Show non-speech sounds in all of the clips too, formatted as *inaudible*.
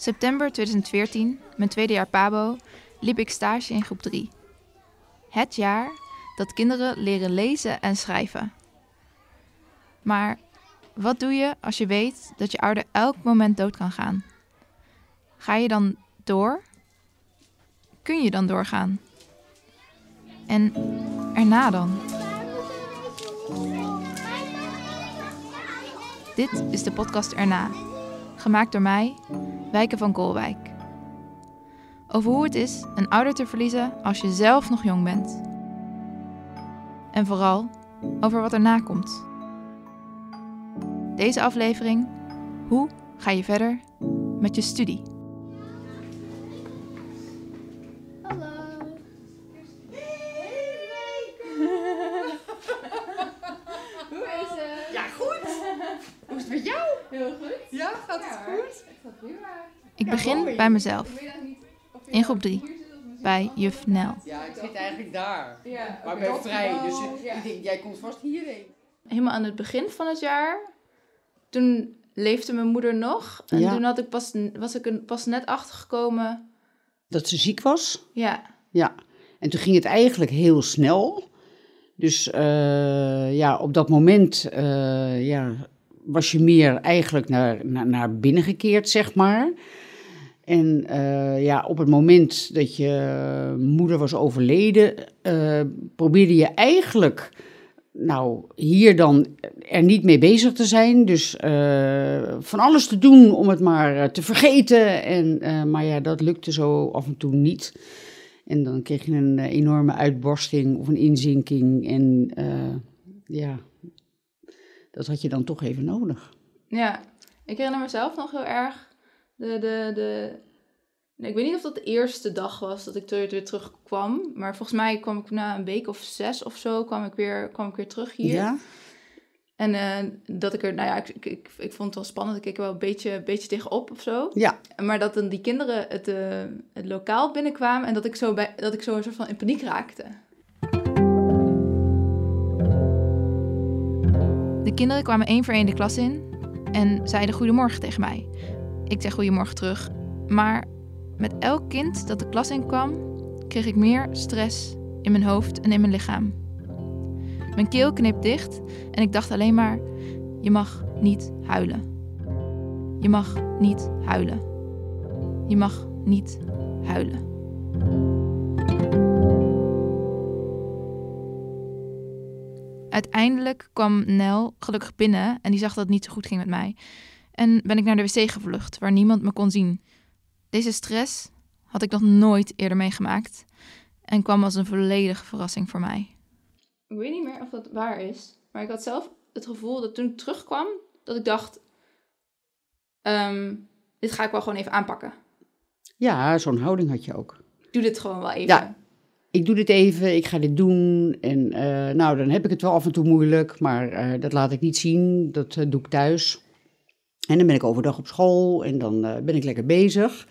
September 2014, mijn tweede jaar Pabo, liep ik stage in groep 3. Het jaar dat kinderen leren lezen en schrijven. Maar wat doe je als je weet dat je ouder elk moment dood kan gaan? Ga je dan door? Kun je dan doorgaan? En erna dan? Dit is de podcast Erna, gemaakt door mij, Wijken van Koolwijk. Over hoe het is een ouder te verliezen als je zelf nog jong bent. En vooral over wat erna komt. Deze aflevering: hoe ga je verder met je studie? Begin bij mezelf, in groep 3, bij juf Nel. Ja, ik zit eigenlijk daar. Ja, Maar ik ben vrij, dus ik ja. denk, jij komt vast hierheen. Helemaal aan het begin van het jaar, toen leefde mijn moeder nog. En Ja. toen had ik pas, was ik er pas net achtergekomen. Dat ze ziek was? Ja, Ja. En toen ging het eigenlijk heel snel. Dus eh, ja, op dat moment eh, ja, was je meer eigenlijk naar, naar, naar binnen gekeerd, zeg maar. En eh, ja, op het moment dat je moeder was overleden, eh, probeerde je eigenlijk, nou, hier dan er niet mee bezig te zijn. Dus eh, van alles te doen om het maar te vergeten. En, maar ja, dat lukte zo af en toe niet. En dan kreeg je een enorme uitbarsting of een inzinking. En ja, dat had je dan toch even nodig. ja. Ik herinner mezelf nog heel erg de, de, de... nee, ik weet niet of dat de eerste dag was dat ik er weer terugkwam. Maar volgens mij kwam ik na een week of zes of zo, kwam ik weer, kwam ik weer terug hier. Ja? En eh, dat ik er, nou ja, ik, ik, ik, ik vond het wel spannend. Ik keek er wel een beetje, een beetje tegenop of zo. Ja. Maar dat dan die kinderen het, eh, het lokaal binnenkwamen en dat ik, zo bij, dat ik zo een soort van in paniek raakte. De kinderen kwamen één voor één de klas in en zeiden goedemorgen tegen mij. Ik zei goedemorgen terug. Maar met elk kind dat de klas in kwam, kreeg ik meer stress in mijn hoofd en in mijn lichaam. Mijn keel kneep dicht en ik dacht alleen maar: je mag niet huilen. Je mag niet huilen. Je mag niet huilen. Uiteindelijk kwam Nel gelukkig binnen en die zag dat het niet zo goed ging met mij. En ben ik naar de wc gevlucht, waar niemand me kon zien. Deze stress had ik nog nooit eerder meegemaakt en kwam als een volledige verrassing voor mij. Ik weet niet meer of dat waar is, maar ik had zelf het gevoel dat toen ik terugkwam, dat ik dacht: ehm, dit ga ik wel gewoon even aanpakken. Ja, zo'n houding had je ook. Ik doe dit gewoon wel even. Ja. Ik doe dit even, ik ga dit doen. En eh, nou, dan heb ik het wel af en toe moeilijk, maar eh, dat laat ik niet zien. Dat eh, doe ik thuis. En dan ben ik overdag op school en dan eh, ben ik lekker bezig.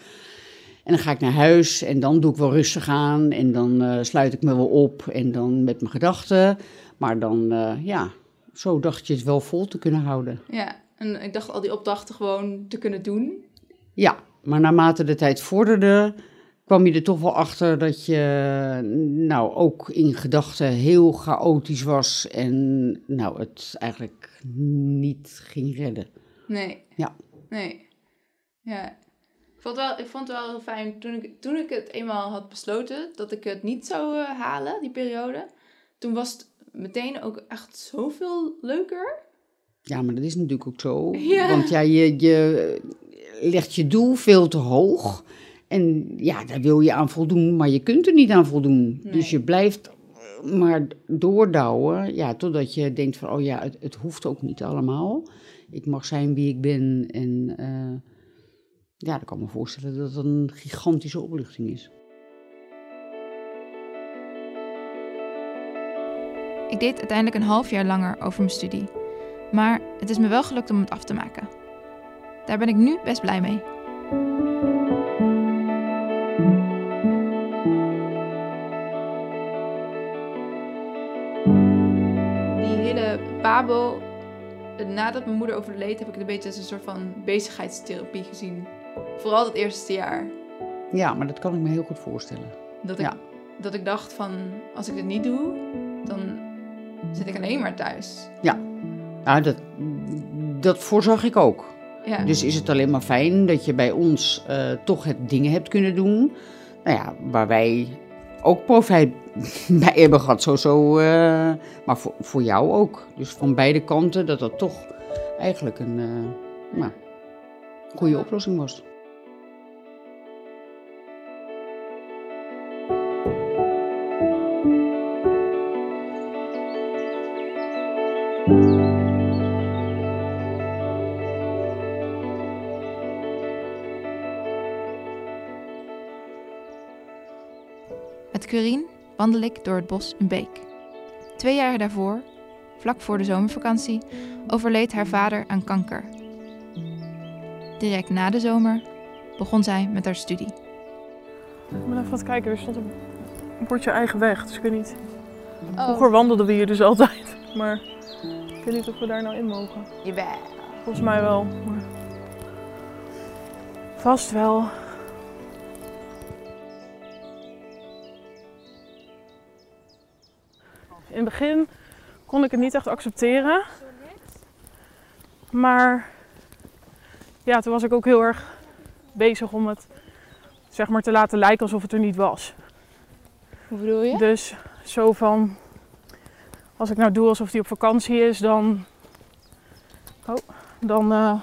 En dan ga ik naar huis en dan doe ik wel rustig aan. En dan eh, sluit ik me wel op en dan met mijn gedachten. Maar dan, eh, ja, zo dacht je het wel vol te kunnen houden. Ja, en ik dacht al die opdrachten gewoon te kunnen doen. Ja, maar naarmate de tijd vorderde, kwam je er toch wel achter dat je nou ook in gedachten heel chaotisch was en nou het eigenlijk niet ging redden. Nee. Ja. Nee. Ja. Ik vond, wel, ik vond het wel heel fijn toen ik, toen ik het eenmaal had besloten dat ik het niet zou eh, halen, die periode. Toen was het meteen ook echt zoveel leuker. Ja, maar dat is natuurlijk ook zo. *laughs* Ja. Want ja, je, je legt je doel veel te hoog. En ja, daar wil je aan voldoen, maar je kunt er niet aan voldoen. Nee. Dus je blijft maar doordouwen, ja, totdat je denkt van, oh ja, het, het hoeft ook niet allemaal. Ik mag zijn wie ik ben en eh, ja, dan kan ik me voorstellen dat het een gigantische opluchting is. Ik deed uiteindelijk een half jaar langer over mijn studie. Maar het is me wel gelukt om het af te maken. Daar ben ik nu best blij mee. Die hele Pabo, nadat mijn moeder overleed, heb ik het een beetje als een soort van bezigheidstherapie gezien. Vooral het eerste jaar. Ja, maar dat kan ik me heel goed voorstellen. Dat ik, Ja. dat ik dacht van, als ik dit niet doe, dan zit ik alleen maar thuis. Nou, dat, dat voorzag ik ook. Ja. Dus is het alleen maar fijn dat je bij ons eh, toch het dingen hebt kunnen doen. Nou ja, waar wij ook profijt *laughs* bij hebben gehad. Zo, zo, eh, maar voor, voor jou ook. Dus van beide kanten dat dat toch eigenlijk een eh, nou, goede oplossing was. Wandel ik door het bos in Beek. Twee jaar daarvoor, vlak voor de zomervakantie, overleed haar vader aan kanker. Direct na de zomer begon zij met haar studie. Ik ben even aan het kijken, er stond een bordje eigen weg, dus ik weet niet. Oh. Vroeger wandelden we hier dus altijd, maar ik weet niet of we daar nou in mogen. Jawel. Volgens mij wel, maar vast wel. In het begin kon ik het niet echt accepteren. Maar ja, toen was ik ook heel erg bezig om het zeg maar te laten lijken alsof het er niet was. Hoe bedoel je? Dus zo van, als ik nou doe alsof hij op vakantie is, dan, oh, dan eh,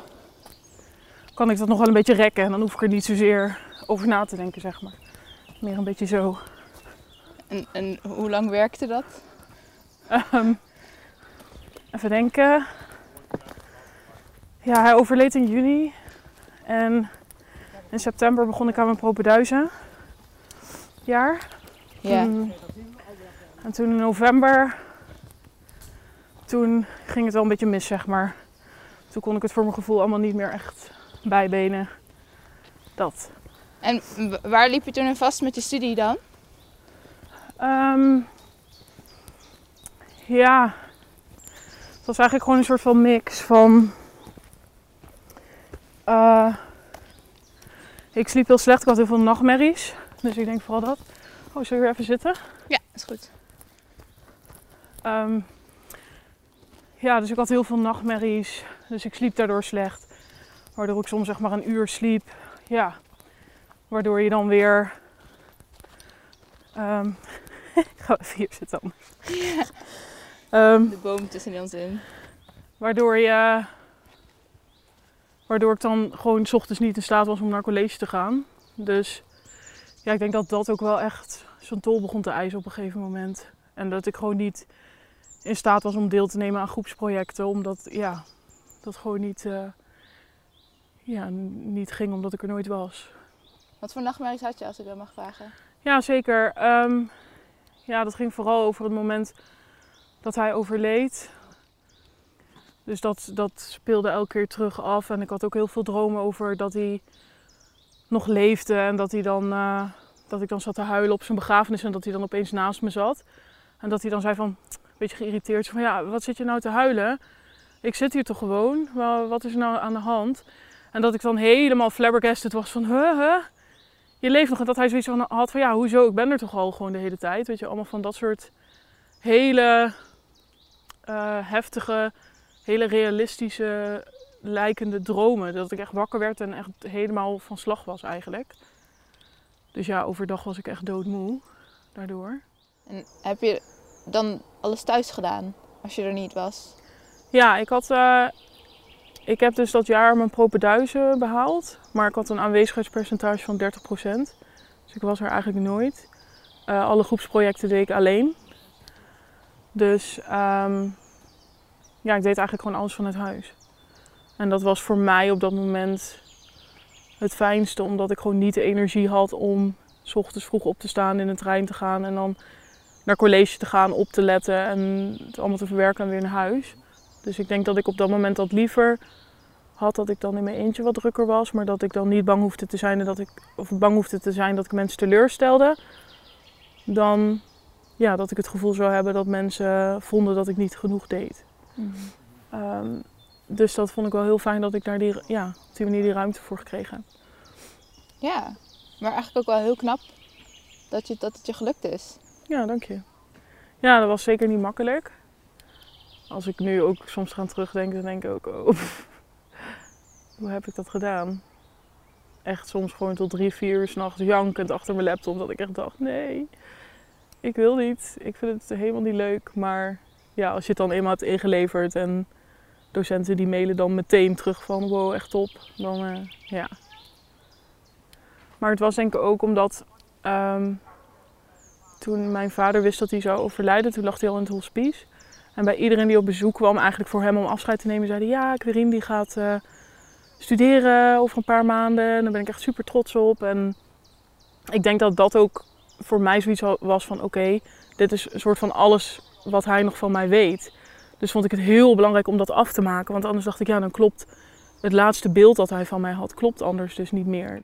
kan ik dat nog wel een beetje rekken. En dan hoef ik er niet zozeer over na te denken, zeg maar. Meer een beetje zo. En, en hoe lang werkte dat? Ehm, even denken. Ja, hij overleed in juni. En in september begon ik aan mijn propeduizen jaar. Ja. Toen- en toen in november, toen ging het wel een beetje mis, zeg maar. Toen kon ik het voor mijn gevoel allemaal niet meer echt bijbenen. Dat. En waar liep je toen in vast met je studie dan? Ehm, ja, het was eigenlijk gewoon een soort van mix van. eh, ik sliep heel slecht, ik had heel veel nachtmerries. Dus ik denk vooral dat. Oh, zullen we weer even zitten? Ja, is goed. Ehm, ja, dus ik had heel veel nachtmerries. Dus ik sliep daardoor slecht. Waardoor ik soms zeg maar een uur sliep. Ja, waardoor je dan weer... ehm, *laughs* ik ga even hier zitten anders. Ehm, De boom tussen ons in. waardoor je... Waardoor ik dan gewoon 's ochtends niet in staat was om naar college te gaan. Dus ja, ik denk dat dat ook wel echt zijn tol begon te eisen op een gegeven moment. En dat ik gewoon niet in staat was om deel te nemen aan groepsprojecten. Omdat ja, dat gewoon niet, eh, ja, niet ging omdat ik er nooit was. Wat voor nachtmerries had je als ik dat mag vragen? Ja, zeker. Ehm, ja, dat ging vooral over het moment dat hij overleed. Dus dat, dat speelde elke keer terug af. En ik had ook heel veel dromen over dat hij nog leefde. En dat, hij dan, eh, dat ik dan zat te huilen op zijn begrafenis. En dat hij dan opeens naast me zat. En dat hij dan zei van, een beetje geïrriteerd. Van ja, wat zit je nou te huilen? Ik zit hier toch gewoon? Wa- Wat is er nou aan de hand? En dat ik dan helemaal flabbergasted was van, huh, huh? je leeft nog. En dat hij zoiets van had van, ja, hoezo? Ik ben er toch al gewoon de hele tijd. Weet je, allemaal van dat soort hele eh, heftige, hele realistische lijkende dromen. Dat ik echt wakker werd en echt helemaal van slag was eigenlijk. Dus ja, overdag was ik echt doodmoe daardoor. En heb je dan alles thuis gedaan als je er niet was? Ja, ik had... eh, ik heb dus dat jaar mijn propenduizen behaald. Maar ik had een aanwezigheidspercentage van 30%. Dus ik was er eigenlijk nooit. Eh, alle groepsprojecten deed ik alleen. Dus ehm, ja, ik deed eigenlijk gewoon alles vanuit huis. En dat was voor mij op dat moment het fijnste. Omdat ik gewoon niet de energie had om... s ochtends vroeg op te staan, in de trein te gaan... en dan naar college te gaan, op te letten... en het allemaal te verwerken en weer naar huis. Dus ik denk dat ik op dat moment dat liever had dat ik dan in mijn eentje wat drukker was, maar dat ik dan niet bang hoefde te zijn dat ik of bang hoefde te zijn dat ik mensen teleurstelde, dan ja, dat ik het gevoel zou hebben dat mensen vonden dat ik niet genoeg deed. Ehm, dus dat vond ik wel heel fijn dat ik daar die, ja, op die manier die ruimte voor gekregen heb. Ja, maar eigenlijk ook wel heel knap dat, je, dat het je gelukt is. Ja, dank je. Ja, dat was zeker niet makkelijk. Als ik nu ook soms ga terugdenken, dan denk ik ook, oh, hoe heb ik dat gedaan? Echt soms gewoon tot drie, vier uur s'nachts jankend achter mijn laptop. Dat ik echt dacht, nee, ik wil niet. Ik vind het helemaal niet leuk. Maar ja, als je het dan eenmaal hebt ingeleverd en docenten die mailen dan meteen terug van, wow, echt top. Dan, eh, ja. Maar het was denk ik ook omdat ehm, toen mijn vader wist dat hij zou overlijden, toen lag hij al in het hospice. En bij iedereen die op bezoek kwam, eigenlijk voor hem om afscheid te nemen, zeiden ja, Querine die gaat eh, studeren over een paar maanden. En daar ben ik echt super trots op. En ik denk dat dat ook voor mij zoiets was van oké, dit is een soort van alles wat hij nog van mij weet. Dus vond ik het heel belangrijk om dat af te maken. Want anders dacht ik, ja, dan klopt het laatste beeld dat hij van mij had, klopt anders dus niet meer.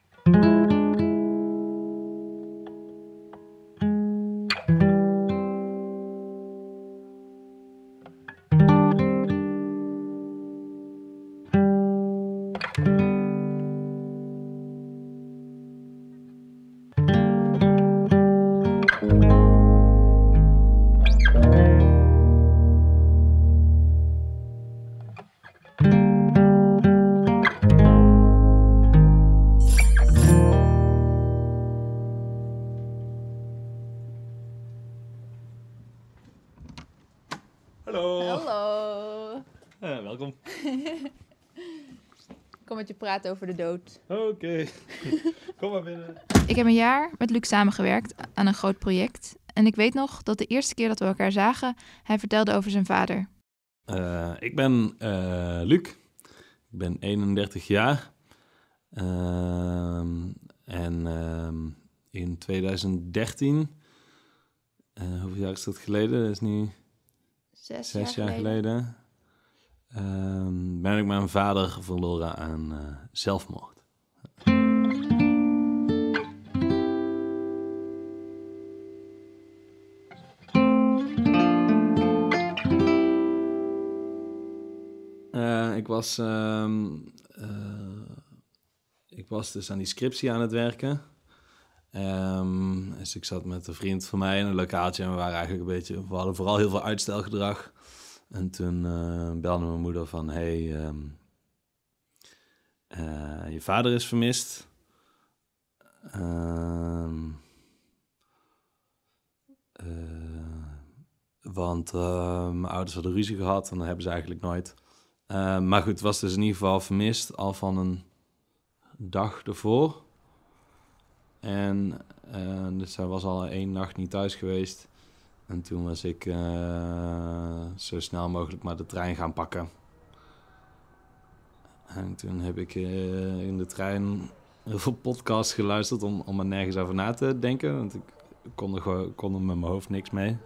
Praten over de dood. Oké. *laughs* Kom maar binnen. Ik heb een jaar met Luc samengewerkt aan een groot project. En ik weet nog dat de eerste keer dat we elkaar zagen, hij vertelde over zijn vader. Eh, ik ben eh, Luc. Ik ben 31 jaar. Ehm, en ehm, in 2013, eh, hoeveel jaar is dat geleden? Dat is nu Zes, zes jaar geleden. Ehm, ben ik mijn vader verloren aan eh, zelfmoord. Eh, ik was, ehm, eh, ik was dus aan die scriptie aan het werken. Ehm, dus ik zat met een vriend van mij in een lokaaltje en we waren eigenlijk een beetje, we hadden vooral heel veel uitstelgedrag. En toen eh, belde mijn moeder van, hey, ehm, eh, je vader is vermist. Ehm, eh, want mijn ouders hadden ruzie gehad en dat hebben ze eigenlijk nooit. Maar goed, was dus in ieder geval vermist al van een dag ervoor. En dus hij was al één nacht niet thuis geweest. En toen was ik eh, zo snel mogelijk maar de trein gaan pakken. En toen heb ik eh, in de trein heel veel podcasts geluisterd om, om er nergens over na te denken. Want ik kon er, gewoon, kon er met mijn hoofd niks mee.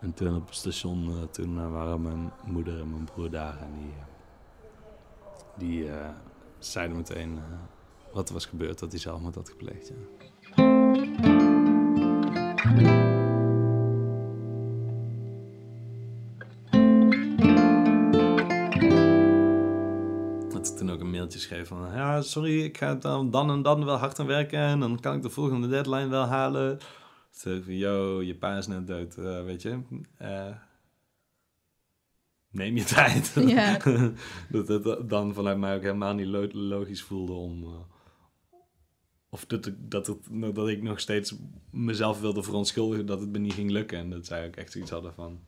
En toen op het station, eh, toen waren mijn moeder en mijn broer daar. En die, die zeiden meteen wat er was gebeurd, dat hij zelfmoord had gepleegd. Ja. Ze toen ook een mailtje schreef van... Ja, sorry, ik ga dan, dan en dan wel hard aan werken... en dan kan ik de volgende deadline wel halen. Toen ik van, yo, je pa is net dood, eh, weet je. Eh, neem je *laughs* tijd. Ja. *laughs* dat het dan vanuit mij ook helemaal niet lo- logisch voelde om... eh, of dat ik, dat, het, dat ik nog steeds mezelf wilde verontschuldigen dat het me niet ging lukken. En dat zij ook echt zoiets hadden van...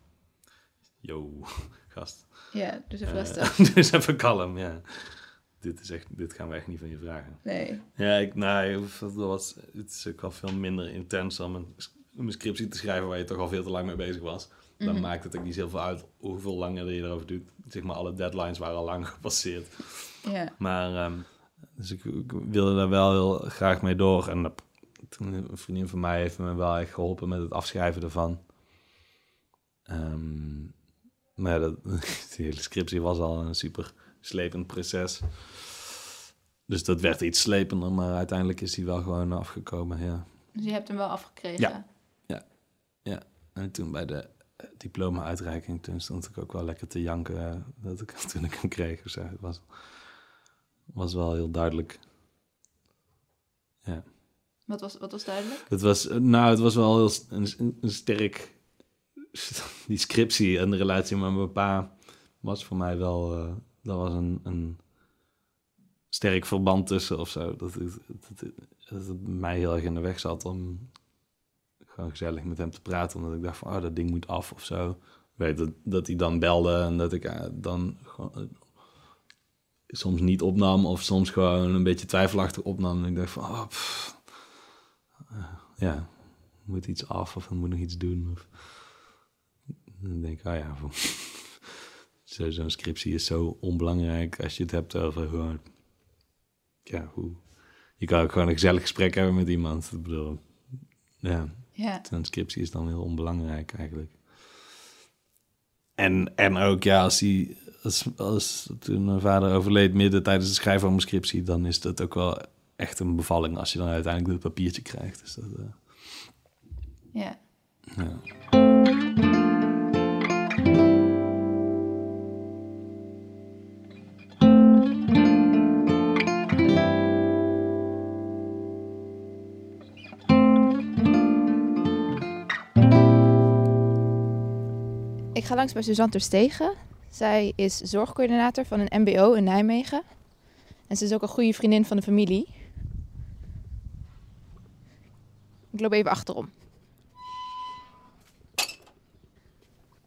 Yo, *laughs* gast. Ja, dus even rustig. dus even kalm, ja. Dit, is echt, dit gaan we echt niet van je vragen. Nee. Ja, ik, nou, dat was, het is ook wel veel minder intens dan een, scriptie te schrijven waar je toch al veel te lang mee bezig was. Dan Mhm. maakt het ook niet zoveel uit hoeveel langer je erover doet. Zeg maar, alle deadlines waren al lang *laughs* gepasseerd. Ja. Maar, ehm, dus ik, ik wilde daar wel heel graag mee door. En dat, toen, een vriendin van mij heeft me wel echt geholpen met het afschrijven ervan. Ehm, maar ja, dat, *laughs* die hele scriptie was al een super slepend proces. Dus dat werd iets slepender, maar uiteindelijk is die wel gewoon afgekomen, ja. Dus je hebt hem wel afgekregen. Ja. En toen bij de eh, diploma-uitreiking, toen stond ik ook wel lekker te janken eh, dat ik, *laughs* toen ik hem kreeg. Dus, eh, het was, was wel heel duidelijk. Ja. Wat was, wat was duidelijk? Het was, nou, het was wel heel een, een sterk... *laughs* Die scriptie en de relatie met mijn pa was voor mij wel... eh dat was een, een sterk verband tussen of zo. Dat dat, het, mij heel erg in de weg zat om gewoon gezellig met hem te praten. Omdat ik dacht van, oh, dat ding moet af of zo. Weet dat, dat hij dan belde en dat ik eh, dan gewoon, eh, soms niet opnam... of soms gewoon een beetje twijfelachtig opnam. En ik dacht van, oh, eh, ja, moet iets af of moet nog iets doen. Of, dan denk ik, oh ja, voor- zo'n scriptie is zo onbelangrijk als je het hebt over gewoon, ja, hoe... Je kan ook gewoon een gezellig gesprek hebben met iemand. Ik bedoel, ja, Ja. zo'n scriptie is dan heel onbelangrijk eigenlijk. En, en ook, ja, als, hij, als, als toen mijn vader overleed midden tijdens het schrijven van mijn scriptie, dan is dat ook wel echt een bevalling als je dan uiteindelijk dat papiertje krijgt. Dus dat, eh, ja. ja. Ik ga langs bij Suzanne Terstegen. Zij is zorgcoördinator van een MBO in Nijmegen. En ze is ook een goede vriendin van de familie. Ik loop even achterom.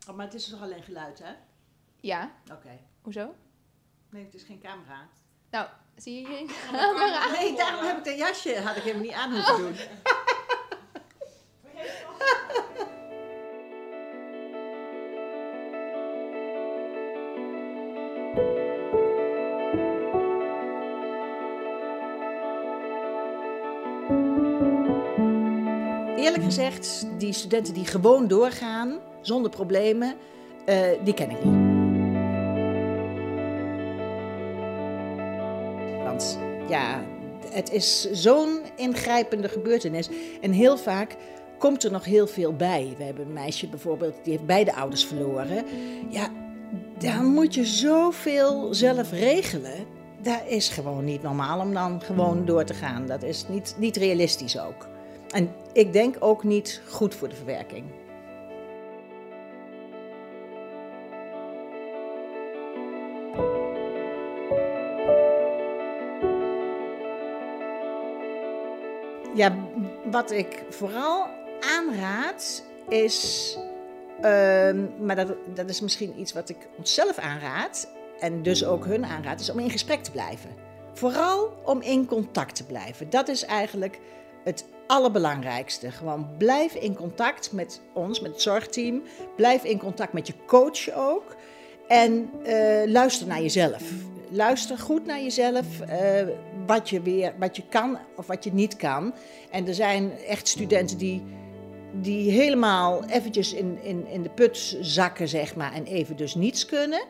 Oh, maar het is toch alleen geluid, hè? Ja, Oké. hoezo? Nee, het is geen camera. Nou, zie je hier? Nee, daarom heb ik dat jasje, had ik helemaal niet aan hoeven *laughs* doen. Eerlijk gezegd, die studenten die gewoon doorgaan, zonder problemen, eh, die ken ik niet. Want ja, het is zo'n ingrijpende gebeurtenis. En heel vaak komt er nog heel veel bij. We hebben een meisje bijvoorbeeld, die heeft beide ouders verloren. Ja, dan moet je zoveel zelf regelen. Dat is gewoon niet normaal om dan gewoon door te gaan. Dat is niet, niet realistisch ook. En ik denk ook niet goed voor de verwerking. Ja, wat ik vooral aanraad is, ehm, maar dat, dat is misschien iets wat ik onszelf aanraad en dus ook hun aanraad, is om in gesprek te blijven. Vooral om in contact te blijven. Dat is eigenlijk het allerbelangrijkste. Gewoon blijf in contact met ons, met het zorgteam. Blijf in contact met je coach ook. En eh, luister naar jezelf. Luister goed naar jezelf, eh, wat, je weer, wat je kan of wat je niet kan. En er zijn echt studenten die, die helemaal eventjes in, in, in de put zakken, zeg maar, en even dus niets kunnen.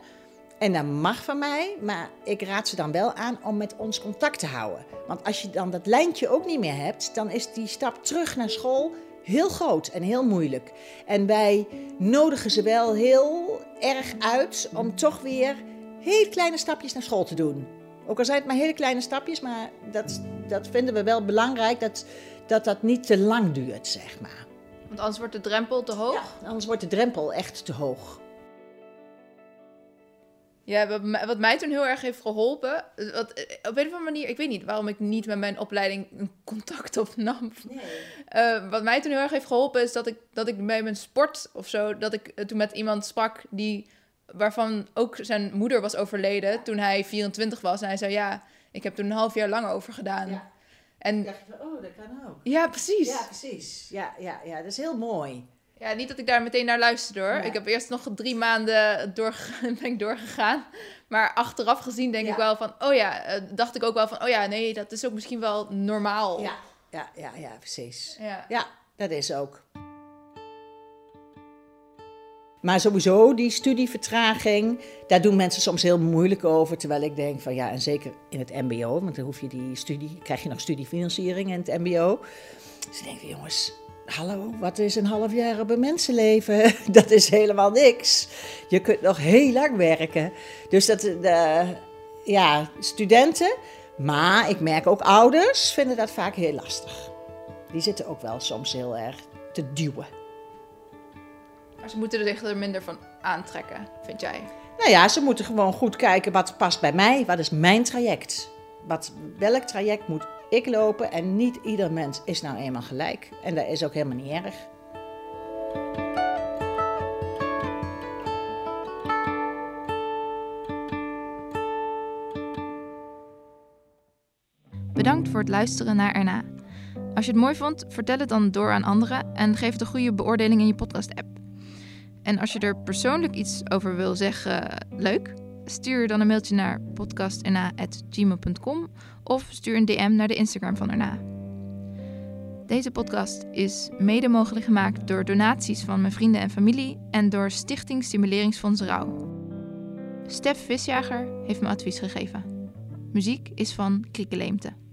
En dat mag van mij, maar ik raad ze dan wel aan om met ons contact te houden. Want als je dan dat lijntje ook niet meer hebt, dan is die stap terug naar school heel groot en heel moeilijk. En wij nodigen ze wel heel erg uit om toch weer heel kleine stapjes naar school te doen. Ook al zijn het maar hele kleine stapjes, maar dat, dat vinden we wel belangrijk, dat, dat dat niet te lang duurt, zeg maar. Want anders wordt de drempel te hoog. Ja, anders wordt de drempel echt te hoog. Ja, wat, mij- toen heel erg heeft geholpen. Wat, eh, op een of andere manier, ik weet niet waarom ik niet met mijn opleiding een contact opnam. Eh, wat mij toen heel erg heeft geholpen is dat ik, dat ik bij mijn sport of zo, dat ik eh, toen met iemand sprak die, waarvan ook zijn moeder was overleden toen hij 24 was. En hij zei, ja, ik heb toen een half jaar lang over gedaan. Ja. En dacht je van, oh, dat kan ook. ja, precies. Ja, precies. Ja, ja, ja, dat is heel mooi. Ja, niet dat ik daar meteen naar luisterde hoor. Ja. Ik heb eerst nog drie maanden doorge- *laughs* ben ik doorgegaan. Maar achteraf gezien denk Ja. ik wel van, oh ja, eh, dacht ik ook wel van, oh ja, nee, dat is ook misschien wel normaal. Ja, ja, ja, ja precies. Ja. Ja, dat is ook. Maar sowieso, die studievertraging, daar doen mensen soms heel moeilijk over. Terwijl ik denk van ja, en zeker in het MBO, want dan hoef je die studie, krijg je nog studiefinanciering in het MBO. Dus ik denk jongens, hallo, wat is een half jaar op een mensenleven? *laughs* Dat is helemaal niks. Je kunt nog heel lang werken. Dus dat, de, ja, studenten Maar ik merk ook ouders vinden dat vaak heel lastig. Die zitten ook wel soms heel erg te duwen. Maar ze moeten er zich er minder van aantrekken, vind jij? Nou ja, ze moeten gewoon goed kijken wat past bij mij. Wat is mijn traject? Wat, welk traject moet ik lopen? En niet ieder mens is nou eenmaal gelijk. En dat is ook helemaal niet erg. Bedankt voor het luisteren naar erna. Als je het mooi vond, vertel het dan door aan anderen en geef het een goede beoordeling in je podcast-app. En als je er persoonlijk iets over wil zeggen, leuk, stuur dan een mailtje naar podcasterna.gmail.com of stuur een DM naar de Instagram van Erna. Deze podcast is mede mogelijk gemaakt door donaties van mijn vrienden en familie en door Stichting Stimuleringsfonds Rauw. Stef Visjager heeft me advies gegeven. Muziek is van Krieke Leemte.